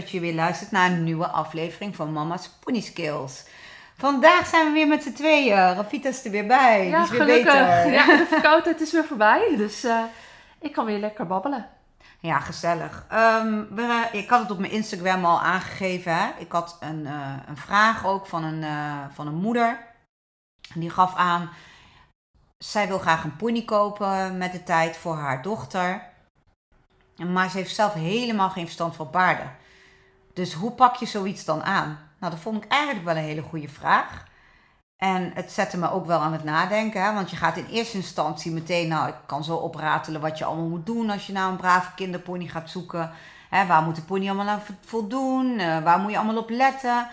dat je weer luistert naar een nieuwe aflevering van Mama's Pony Skills. Vandaag zijn we weer met z'n tweeën. Rafita is er weer bij. Ja, is weer gelukkig. beter. Ja, de verkoudheid is weer voorbij. Dus uh, ik kan weer lekker babbelen. Ja, gezellig. Um, we, ik had het op mijn Instagram al aangegeven. Hè? Ik had een, uh, een vraag ook van een, uh, van een moeder. Die gaf aan, zij wil graag een pony kopen met de tijd voor haar dochter. Maar ze heeft zelf helemaal geen verstand van paarden. Dus hoe pak je zoiets dan aan? Nou, dat vond ik eigenlijk wel een hele goede vraag. En het zette me ook wel aan het nadenken. Hè? Want je gaat in eerste instantie meteen, nou, ik kan zo opratelen wat je allemaal moet doen als je nou een brave kinderpony gaat zoeken. Hè, waar moet de pony allemaal aan voldoen? Uh, waar moet je allemaal op letten?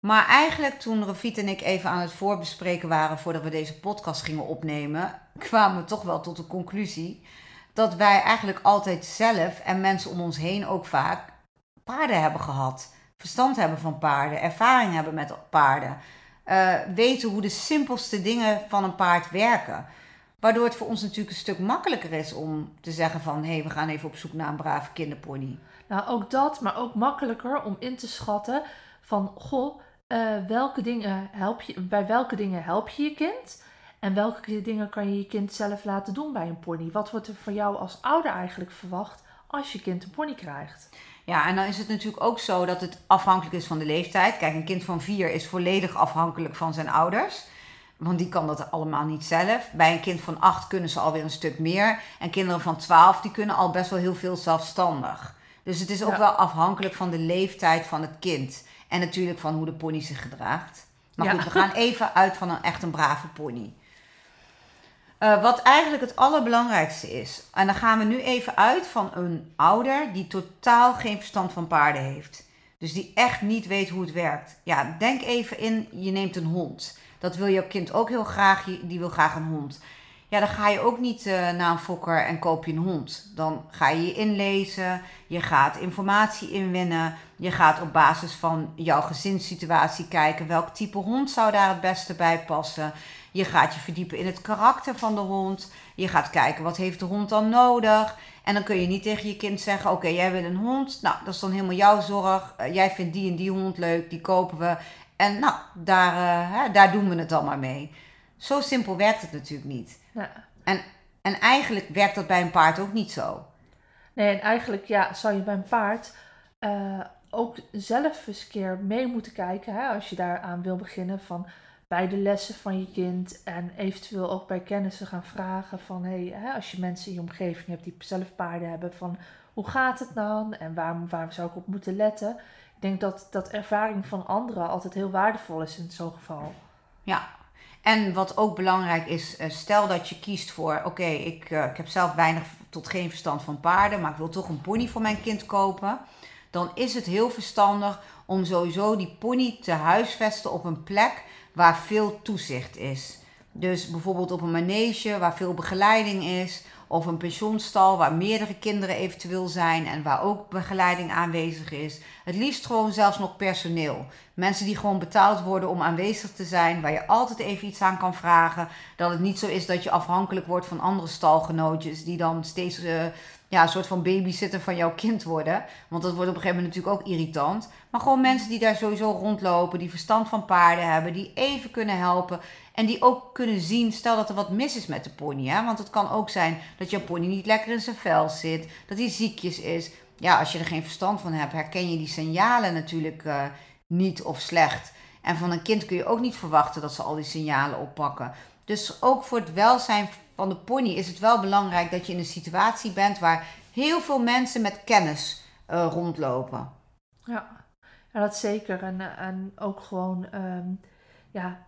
Maar eigenlijk toen Rafit en ik even aan het voorbespreken waren voordat we deze podcast gingen opnemen, kwamen we toch wel tot de conclusie dat wij eigenlijk altijd zelf en mensen om ons heen ook vaak paarden hebben gehad. Verstand hebben van paarden, ervaring hebben met paarden. Uh, weten hoe de simpelste dingen van een paard werken. Waardoor het voor ons natuurlijk een stuk makkelijker is om te zeggen van... hé, hey, we gaan even op zoek naar een brave kinderpony. Nou, ook dat, maar ook makkelijker om in te schatten van... goh, uh, welke dingen help je, bij welke dingen help je je kind... en welke dingen kan je je kind zelf laten doen bij een pony? Wat wordt er van jou als ouder eigenlijk verwacht als je kind een pony krijgt? Ja, en dan is het natuurlijk ook zo dat het afhankelijk is van de leeftijd. Kijk, een kind van vier is volledig afhankelijk van zijn ouders. Want die kan dat allemaal niet zelf. Bij een kind van acht kunnen ze alweer een stuk meer. En kinderen van twaalf, die kunnen al best wel heel veel zelfstandig. Dus het is ook ja. wel afhankelijk van de leeftijd van het kind. En natuurlijk van hoe de pony zich gedraagt. Maar ja. goed, we gaan even uit van een echt een brave pony. Uh, wat eigenlijk het allerbelangrijkste is. En dan gaan we nu even uit van een ouder die totaal geen verstand van paarden heeft. Dus die echt niet weet hoe het werkt. Ja, denk even in, je neemt een hond. Dat wil jouw kind ook heel graag, die wil graag een hond. Ja, dan ga je ook niet uh, naar een fokker en koop je een hond. Dan ga je je inlezen, je gaat informatie inwinnen. Je gaat op basis van jouw gezinssituatie kijken welk type hond zou daar het beste bij passen. Je gaat je verdiepen in het karakter van de hond. Je gaat kijken wat heeft de hond dan nodig. En dan kun je niet tegen je kind zeggen: Oké, jij wil een hond. Nou, dat is dan helemaal jouw zorg. Uh, jij vindt die en die hond leuk, die kopen we. En nou, daar, uh, hè, daar doen we het dan maar mee. Zo simpel werkt het natuurlijk niet. Ja. En, en eigenlijk werkt dat bij een paard ook niet zo. Nee, en eigenlijk ja, zou je bij een paard uh, ook zelf eens een keer mee moeten kijken. Hè, als je daaraan wil beginnen van bij de lessen van je kind. En eventueel ook bij kennissen gaan vragen van hey, hè, als je mensen in je omgeving hebt die zelf paarden hebben, van hoe gaat het dan en waar, waar zou ik op moeten letten? Ik denk dat, dat ervaring van anderen altijd heel waardevol is in zo'n geval. Ja, en wat ook belangrijk is, stel dat je kiest voor, oké, ik, uh, ik heb zelf weinig tot geen verstand van paarden, maar ik wil toch een pony voor mijn kind kopen. Dan is het heel verstandig om sowieso die pony te huisvesten op een plek waar veel toezicht is. Dus bijvoorbeeld op een manege waar veel begeleiding is. Of een pensioenstal waar meerdere kinderen eventueel zijn en waar ook begeleiding aanwezig is. Het liefst gewoon zelfs nog personeel. Mensen die gewoon betaald worden om aanwezig te zijn, waar je altijd even iets aan kan vragen. Dat het niet zo is dat je afhankelijk wordt van andere stalgenootjes die dan steeds uh, ja, een soort van babysitter van jouw kind worden. Want dat wordt op een gegeven moment natuurlijk ook irritant. Maar gewoon mensen die daar sowieso rondlopen, die verstand van paarden hebben, die even kunnen helpen. En die ook kunnen zien, stel dat er wat mis is met de pony. Hè? Want het kan ook zijn dat jouw pony niet lekker in zijn vel zit, dat hij ziekjes is. Ja, als je er geen verstand van hebt, herken je die signalen natuurlijk uh, niet of slecht. En van een kind kun je ook niet verwachten dat ze al die signalen oppakken. Dus ook voor het welzijn van de pony is het wel belangrijk dat je in een situatie bent waar heel veel mensen met kennis eh, rondlopen. Ja. dat zeker. En, en ook gewoon, ehm, ja,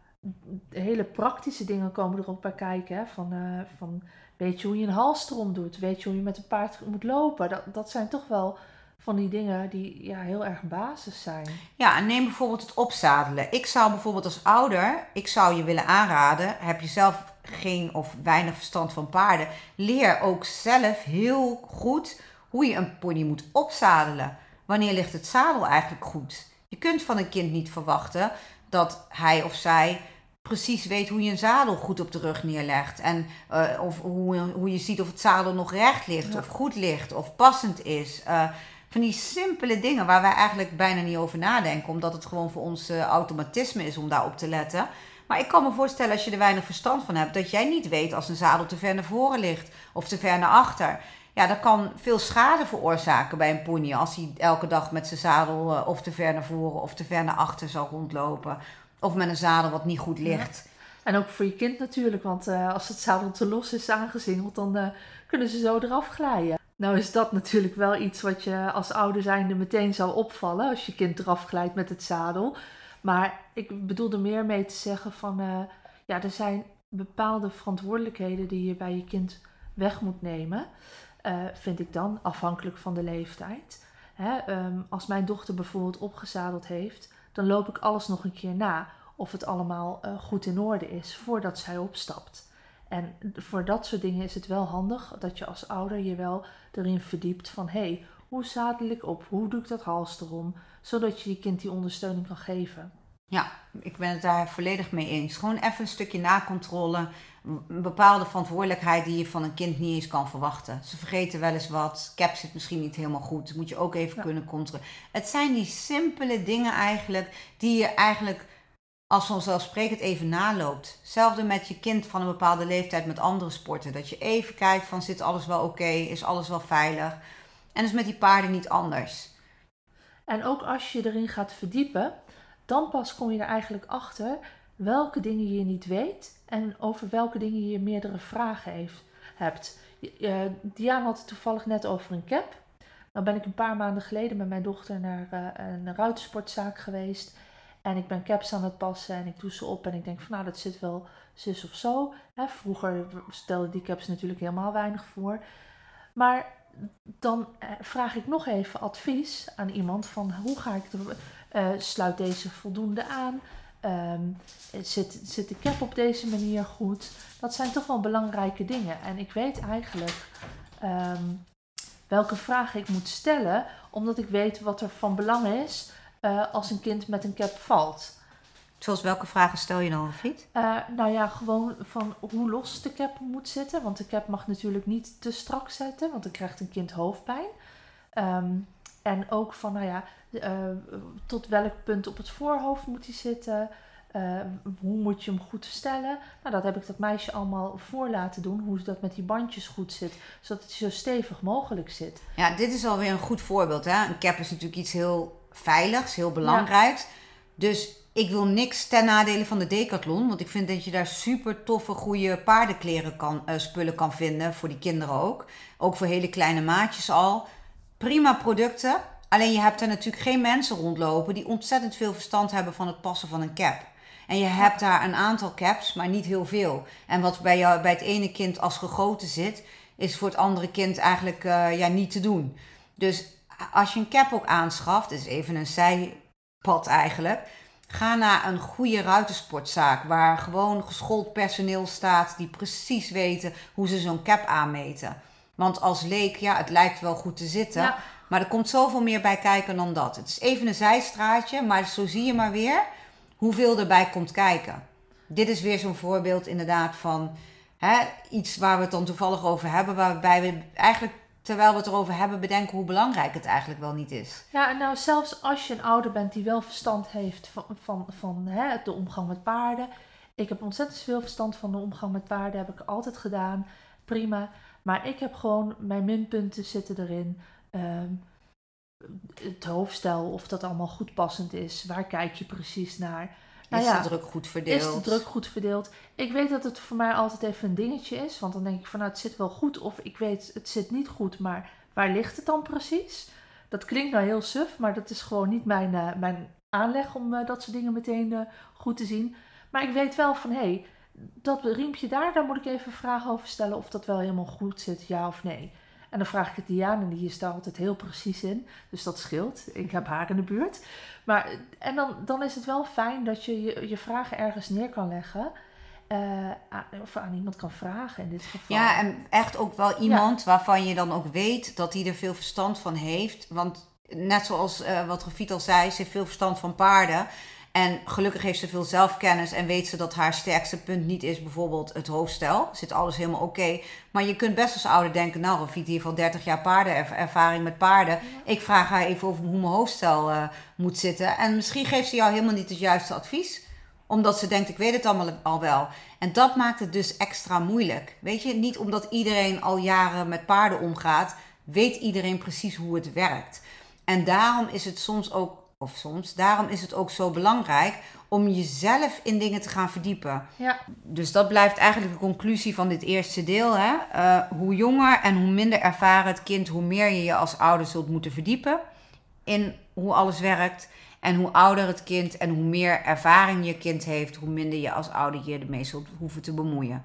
hele praktische dingen komen er ook bij kijken. Hè? Van, eh, van weet je hoe je een halsstrom doet? Weet je hoe je met een paard moet lopen? Dat, dat zijn toch wel van die dingen die ja, heel erg basis zijn. Ja, en neem bijvoorbeeld het opzadelen. Ik zou bijvoorbeeld als ouder, ik zou je willen aanraden, heb je zelf geen of weinig verstand van paarden, leer ook zelf heel goed hoe je een pony moet opzadelen. Wanneer ligt het zadel eigenlijk goed? Je kunt van een kind niet verwachten dat hij of zij precies weet hoe je een zadel goed op de rug neerlegt. En uh, of hoe, hoe je ziet of het zadel nog recht ligt, of goed ligt, of passend is. Uh, van die simpele dingen waar wij eigenlijk bijna niet over nadenken, omdat het gewoon voor ons uh, automatisme is om daarop te letten. Maar ik kan me voorstellen als je er weinig verstand van hebt, dat jij niet weet als een zadel te ver naar voren ligt of te ver naar achter. Ja, dat kan veel schade veroorzaken bij een pony als hij elke dag met zijn zadel uh, of te ver naar voren of te ver naar achter zal rondlopen. Of met een zadel wat niet goed ligt. Ja. En ook voor je kind natuurlijk, want uh, als het zadel te los is aangezingeld, dan uh, kunnen ze zo eraf glijden. Nou is dat natuurlijk wel iets wat je als ouder zijnde meteen zou opvallen als je kind eraf glijdt met het zadel. Maar ik bedoel er meer mee te zeggen van, uh, ja, er zijn bepaalde verantwoordelijkheden die je bij je kind weg moet nemen, uh, vind ik dan, afhankelijk van de leeftijd. Hè, um, als mijn dochter bijvoorbeeld opgezadeld heeft, dan loop ik alles nog een keer na of het allemaal uh, goed in orde is voordat zij opstapt. En voor dat soort dingen is het wel handig dat je als ouder je wel erin verdiept van hé, hey, hoe zadel ik op? Hoe doe ik dat hals erom? Zodat je je kind die ondersteuning kan geven. Ja, ik ben het daar volledig mee eens. Gewoon even een stukje nakontrole. Een bepaalde verantwoordelijkheid die je van een kind niet eens kan verwachten. Ze vergeten wel eens wat. Cap zit misschien niet helemaal goed. Dat moet je ook even ja. kunnen controleren. Het zijn die simpele dingen eigenlijk die je eigenlijk als vanzelfsprekend even naloopt. Hetzelfde met je kind van een bepaalde leeftijd met andere sporten. Dat je even kijkt van zit alles wel oké, okay, is alles wel veilig. En is met die paarden niet anders. En ook als je erin gaat verdiepen, dan pas kom je er eigenlijk achter welke dingen je niet weet en over welke dingen je meerdere vragen heeft, hebt. Uh, Diana had het toevallig net over een cap. Nou ben ik een paar maanden geleden met mijn dochter naar uh, een ruitersportzaak geweest. En ik ben caps aan het passen en ik doe ze op en ik denk van nou dat zit wel zus of zo. Vroeger stelde die caps natuurlijk helemaal weinig voor. Maar dan vraag ik nog even advies aan iemand van hoe ga ik er, uh, sluit deze voldoende aan? Um, zit, zit de cap op deze manier goed? Dat zijn toch wel belangrijke dingen. En ik weet eigenlijk um, welke vragen ik moet stellen, omdat ik weet wat er van belang is uh, als een kind met een cap valt. Zoals welke vragen stel je dan, Fiet? Uh, nou ja, gewoon van hoe los de cap moet zitten. Want de cap mag natuurlijk niet te strak zetten, want dan krijgt een kind hoofdpijn. Um, en ook van, nou ja, uh, tot welk punt op het voorhoofd moet hij zitten? Uh, hoe moet je hem goed stellen? Nou, dat heb ik dat meisje allemaal voor laten doen. Hoe dat met die bandjes goed zit. Zodat het zo stevig mogelijk zit. Ja, dit is alweer een goed voorbeeld. Hè? Een cap is natuurlijk iets heel veiligs, heel belangrijks. Dus ik wil niks ten nadele van de Decathlon. Want ik vind dat je daar super toffe, goede paardenkleren kan, uh, spullen kan vinden. Voor die kinderen ook. Ook voor hele kleine maatjes al. Prima producten. Alleen je hebt er natuurlijk geen mensen rondlopen die ontzettend veel verstand hebben van het passen van een cap. En je hebt daar een aantal caps, maar niet heel veel. En wat bij, jou, bij het ene kind als gegoten zit, is voor het andere kind eigenlijk uh, ja, niet te doen. Dus als je een cap ook aanschaft, is even een zijpad eigenlijk. Ga naar een goede ruitersportzaak waar gewoon geschoold personeel staat die precies weten hoe ze zo'n cap aanmeten. Want als leek, ja, het lijkt wel goed te zitten. Ja. Maar er komt zoveel meer bij kijken dan dat. Het is even een zijstraatje, maar zo zie je maar weer hoeveel erbij komt kijken. Dit is weer zo'n voorbeeld inderdaad van hè, iets waar we het dan toevallig over hebben, waarbij we eigenlijk terwijl we het erover hebben bedenken hoe belangrijk het eigenlijk wel niet is. Ja, en nou zelfs als je een ouder bent die wel verstand heeft van, van, van hè, de omgang met paarden. Ik heb ontzettend veel verstand van de omgang met paarden, heb ik altijd gedaan. Prima. Maar ik heb gewoon, mijn minpunten zitten erin. Um, het hoofdstel, of dat allemaal goed passend is. Waar kijk je precies naar? Nou is ja, de druk goed verdeeld? Is de druk goed verdeeld? Ik weet dat het voor mij altijd even een dingetje is. Want dan denk ik van nou, het zit wel goed. Of ik weet, het zit niet goed. Maar waar ligt het dan precies? Dat klinkt nou heel suf. Maar dat is gewoon niet mijn, eh, mijn aanleg om eh, dat soort dingen meteen eh, goed te zien. Maar ik weet wel van hé, hey, dat riempje daar, daar moet ik even vragen over stellen. Of dat wel helemaal goed zit, ja of nee. En dan vraag ik het Diane die is daar altijd heel precies in. Dus dat scheelt. Ik heb haar in de buurt. Maar, en dan, dan is het wel fijn dat je je, je vragen ergens neer kan leggen. Uh, of aan iemand kan vragen in dit geval. Ja, en echt ook wel iemand waarvan je dan ook weet dat hij er veel verstand van heeft. Want net zoals uh, wat Refiet al zei, ze heeft veel verstand van paarden. En gelukkig heeft ze veel zelfkennis en weet ze dat haar sterkste punt niet is bijvoorbeeld het hoofdstel. Zit alles helemaal oké. Maar je kunt best als ouder denken, nou Rafit heeft al 30 jaar paardenervaring met paarden. Ik vraag haar even over hoe mijn hoofdstel uh, moet zitten. En misschien geeft ze jou helemaal niet het juiste advies. Omdat ze denkt, ik weet het allemaal al wel. En dat maakt het dus extra moeilijk. Weet je, niet omdat iedereen al jaren met paarden omgaat, weet iedereen precies hoe het werkt. En daarom is het soms ook of soms. Daarom is het ook zo belangrijk om jezelf in dingen te gaan verdiepen. Ja. Dus dat blijft eigenlijk de conclusie van dit eerste deel. Hè? Uh, hoe jonger en hoe minder ervaren het kind, hoe meer je je als ouder zult moeten verdiepen in hoe alles werkt. En hoe ouder het kind en hoe meer ervaring je kind heeft, hoe minder je als ouder je ermee zult hoeven te bemoeien.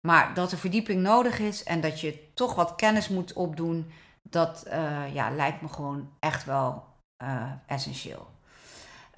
Maar dat er verdieping nodig is en dat je toch wat kennis moet opdoen, dat uh, ja, lijkt me gewoon echt wel uh, essentieel.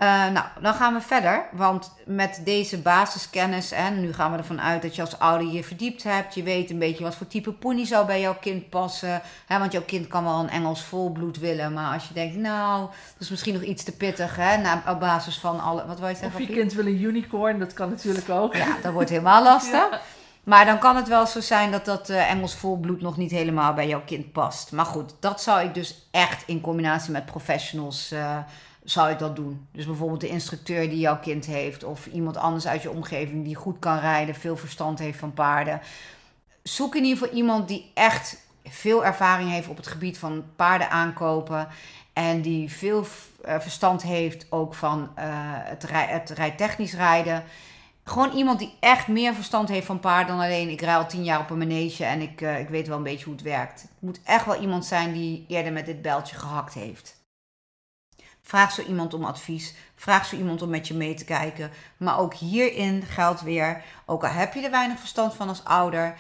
Uh, nou, dan gaan we verder. Want met deze basiskennis, en nu gaan we ervan uit dat je als ouder je verdiept hebt. Je weet een beetje wat voor type pony zou bij jouw kind passen. Hè, want jouw kind kan wel een Engels volbloed willen. Maar als je denkt, nou, dat is misschien nog iets te pittig. Hè, na, op basis van alle. Wat wil je zeggen? Of je kind wil een unicorn, dat kan natuurlijk ook. Ja, dat wordt helemaal lastig. ja. Maar dan kan het wel zo zijn dat dat uh, Engels volbloed nog niet helemaal bij jouw kind past. Maar goed, dat zou ik dus echt in combinatie met professionals uh, zou ik dat doen. Dus bijvoorbeeld de instructeur die jouw kind heeft of iemand anders uit je omgeving die goed kan rijden, veel verstand heeft van paarden. Zoek in ieder geval iemand die echt veel ervaring heeft op het gebied van paarden aankopen en die veel uh, verstand heeft ook van het, rij het rijtechnisch rijden. Gewoon iemand die echt meer verstand heeft van paarden dan alleen ik rij al tien jaar op een manege en ik, uh, ik weet wel een beetje hoe het werkt. Het moet echt wel iemand zijn die eerder met dit bijltje gehakt heeft. Vraag zo iemand om advies. Vraag zo iemand om met je mee te kijken. Maar ook hierin geldt weer, ook al heb je er weinig verstand van als ouder,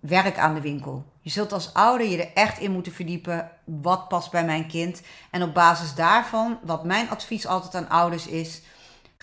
werk aan de winkel. Je zult als ouder je er echt in moeten verdiepen. Wat past bij mijn kind? En op basis daarvan, wat mijn advies altijd aan ouders is,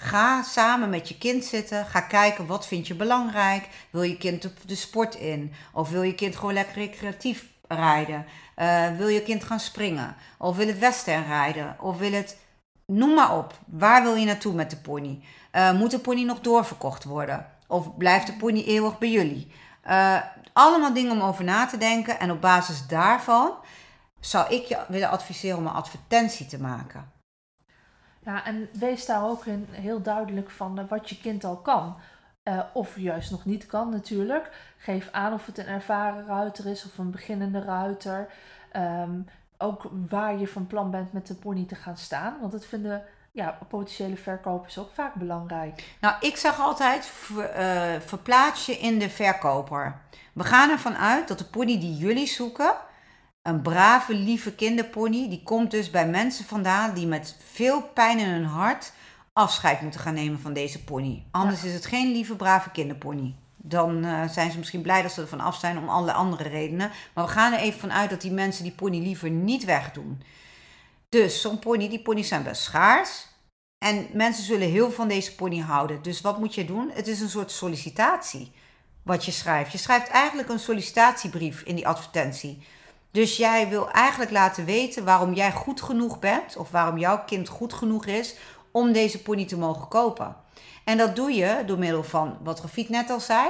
Ga samen met je kind zitten. Ga kijken wat vind je belangrijk. Wil je kind de sport in? Of wil je kind gewoon lekker recreatief rijden? Uh, wil je kind gaan springen? Of wil het western rijden? Of wil het... Noem maar op. Waar wil je naartoe met de pony? Uh, moet de pony nog doorverkocht worden? Of blijft de pony eeuwig bij jullie? Uh, allemaal dingen om over na te denken. En op basis daarvan zou ik je willen adviseren om een advertentie te maken. Ja, en wees daar ook in heel duidelijk van uh, wat je kind al kan. Uh, of juist nog niet kan natuurlijk. Geef aan of het een ervaren ruiter is of een beginnende ruiter. Um, ook waar je van plan bent met de pony te gaan staan. Want dat vinden ja, potentiële verkopers ook vaak belangrijk. Nou, ik zeg altijd, uh, verplaats je in de verkoper. We gaan ervan uit dat de pony die jullie zoeken een brave, lieve kinderpony, die komt dus bij mensen vandaan die met veel pijn in hun hart afscheid moeten gaan nemen van deze pony. Anders ja. is het geen lieve, brave kinderpony. Dan uh, zijn ze misschien blij dat ze er van af zijn om allerlei andere redenen. Maar we gaan er even vanuit dat die mensen die pony liever niet wegdoen. Dus zo'n pony, die pony's zijn best schaars. En mensen zullen heel van deze pony houden. Dus wat moet je doen? Het is een soort sollicitatie wat je schrijft. Je schrijft eigenlijk een sollicitatiebrief in die advertentie. Dus jij wil eigenlijk laten weten waarom jij goed genoeg bent, of waarom jouw kind goed genoeg is om deze pony te mogen kopen. En dat doe je door middel van wat Rafiet net al zei.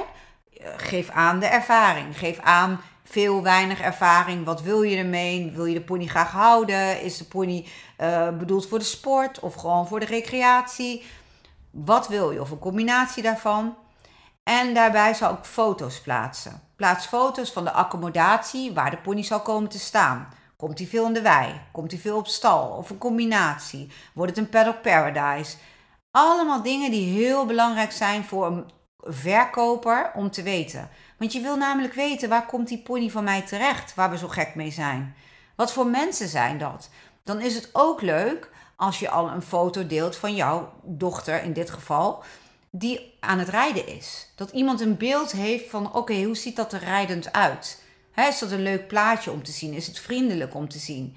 Geef aan de ervaring. Geef aan veel, weinig ervaring. Wat wil je ermee? Wil je de pony graag houden? Is de pony uh, bedoeld voor de sport of gewoon voor de recreatie? Wat wil je? Of een combinatie daarvan. En daarbij zal ik foto's plaatsen. Plaats foto's van de accommodatie waar de pony zal komen te staan. Komt hij veel in de wei? Komt hij veel op stal? Of een combinatie? Wordt het een paddock paradise? Allemaal dingen die heel belangrijk zijn voor een verkoper om te weten. Want je wil namelijk weten waar komt die pony van mij terecht, waar we zo gek mee zijn. Wat voor mensen zijn dat? Dan is het ook leuk als je al een foto deelt van jouw dochter in dit geval, die aan het rijden is. Dat iemand een beeld heeft van oké, hoe ziet dat er rijdend uit? is dat een leuk plaatje om te zien? Is het vriendelijk om te zien?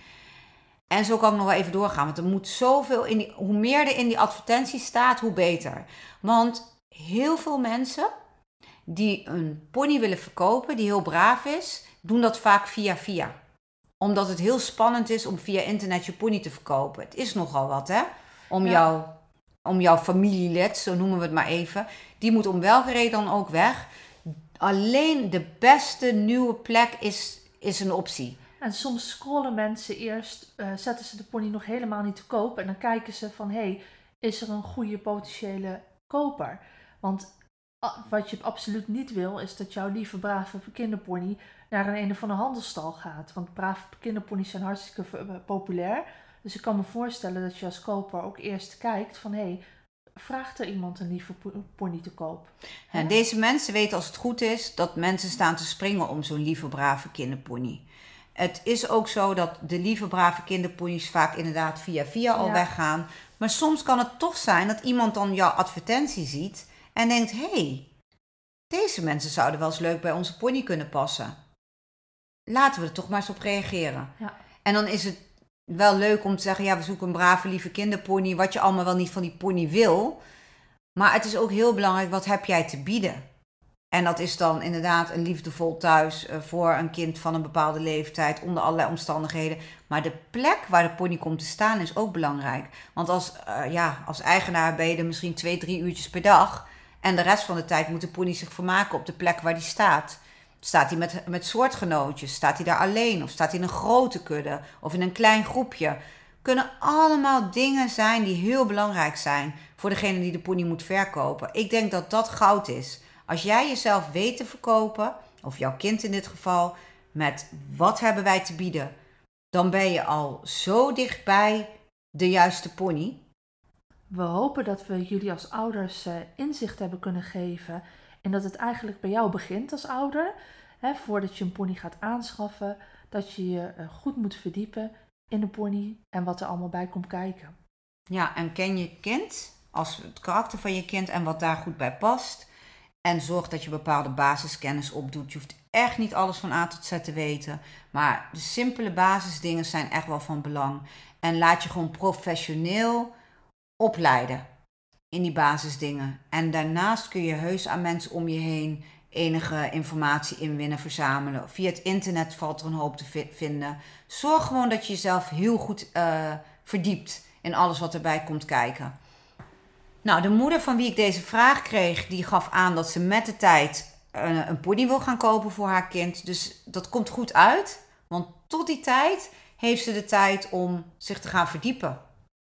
En zo kan ik nog wel even doorgaan. Want er moet zoveel in die, hoe meer er in die advertentie staat, hoe beter. Want heel veel mensen die een pony willen verkopen, die heel braaf is, doen dat vaak via via. Omdat het heel spannend is om via internet je pony te verkopen. Het is nogal wat, hè? Om, ja. jou, om jouw familielid, zo noemen we het maar even, die moet om welke reden dan ook weg. Alleen de beste nieuwe plek is, is een optie. En soms scrollen mensen eerst, uh, zetten ze de pony nog helemaal niet te koop. En dan kijken ze van, hé, hey, is er een goede potentiële koper? Want wat je absoluut niet wil, is dat jouw lieve brave kinderpony naar een een of andere handelstal gaat. Want brave kinderponies zijn hartstikke eh, populair. Dus ik kan me voorstellen dat je als koper ook eerst kijkt van, hé, hey, vraagt er iemand een lieve pony te koop? En deze mensen weten als het goed is dat mensen staan te springen om zo'n lieve brave kinderpony. Het is ook zo dat de lieve brave kinderponies vaak inderdaad via via al weggaan. Maar soms kan het toch zijn dat iemand dan jouw advertentie ziet en denkt: hé, hey, deze mensen zouden wel eens leuk bij onze pony kunnen passen. Laten we er toch maar eens op reageren. Ja. En dan is het wel leuk om te zeggen: ja, we zoeken een brave, lieve kinderpony. Wat je allemaal wel niet van die pony wil. Maar het is ook heel belangrijk: wat heb jij te bieden? En dat is dan inderdaad een liefdevol thuis eh, voor een kind van een bepaalde leeftijd, onder allerlei omstandigheden. Maar de plek waar de pony komt te staan is ook belangrijk. Want als, uh, ja, als eigenaar ben je er misschien twee, drie uurtjes per dag. En de rest van de tijd moet de pony zich vermaken op de plek waar die staat. Staat hij met, met soortgenootjes? Staat hij daar alleen? Of staat hij in een grote kudde? Of in een klein groepje? Kunnen allemaal dingen zijn die heel belangrijk zijn voor degene die de pony moet verkopen. Ik denk dat dat goud is. Als jij jezelf weet te verkopen, of jouw kind in dit geval, met wat hebben wij te bieden, dan ben je al zo dichtbij de juiste pony. We hopen dat we jullie als ouders uh, inzicht hebben kunnen geven en dat het eigenlijk bij jou begint als ouder. Hè, voordat je een pony gaat aanschaffen, dat je je uh, goed moet verdiepen in de pony en wat er allemaal bij komt kijken. Ja, en ken je kind als het karakter van je kind en wat daar goed bij past. En zorg dat je bepaalde basiskennis opdoet. Je hoeft echt niet alles van A tot Z te weten. Maar de simpele basisdingen zijn echt wel van belang. En laat je gewoon professioneel opleiden in die basisdingen. En daarnaast kun je heus aan mensen om je heen enige informatie inwinnen, verzamelen. Via het internet valt er een hoop te vinden. Zorg gewoon dat je jezelf heel goed uh, verdiept in alles wat erbij komt kijken. Nou, de moeder van wie ik deze vraag kreeg, die gaf aan dat ze met de tijd een, eh, een pony wil gaan kopen voor haar kind. Dus dat komt goed uit, want tot die tijd heeft ze de tijd om zich te gaan verdiepen.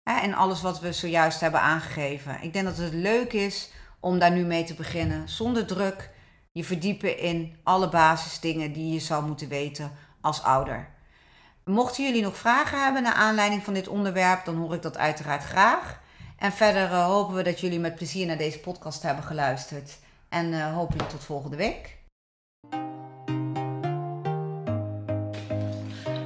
In alles wat we zojuist hebben aangegeven. Ik denk dat het leuk is om daar nu mee te beginnen, zonder druk. Je verdiepen in alle basisdingen die je zou moeten weten als ouder. Mochten jullie nog vragen hebben naar aanleiding van dit onderwerp, dan hoor ik dat uiteraard graag. En verder uh, hopen we dat jullie met plezier naar deze podcast hebben geluisterd. En uh, hopelijk tot volgende week.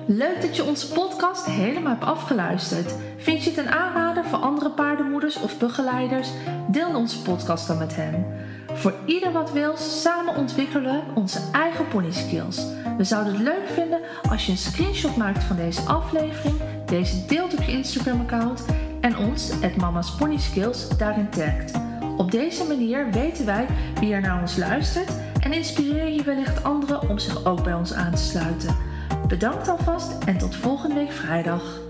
Leuk dat je onze podcast helemaal hebt afgeluisterd. Vind je het een aanrader voor andere paardenmoeders of begeleiders? Deel onze podcast dan met hen. Voor ieder wat wil, samen ontwikkelen onze eigen pony skills. We zouden het leuk vinden als je een screenshot maakt van deze aflevering, deze deelt op je Instagram account en ons, het Mama's Pony Skills, daarin tagt. Op deze manier weten wij wie er naar ons luistert en inspireer je wellicht anderen om zich ook bij ons aan te sluiten. Bedankt alvast en tot volgende week vrijdag.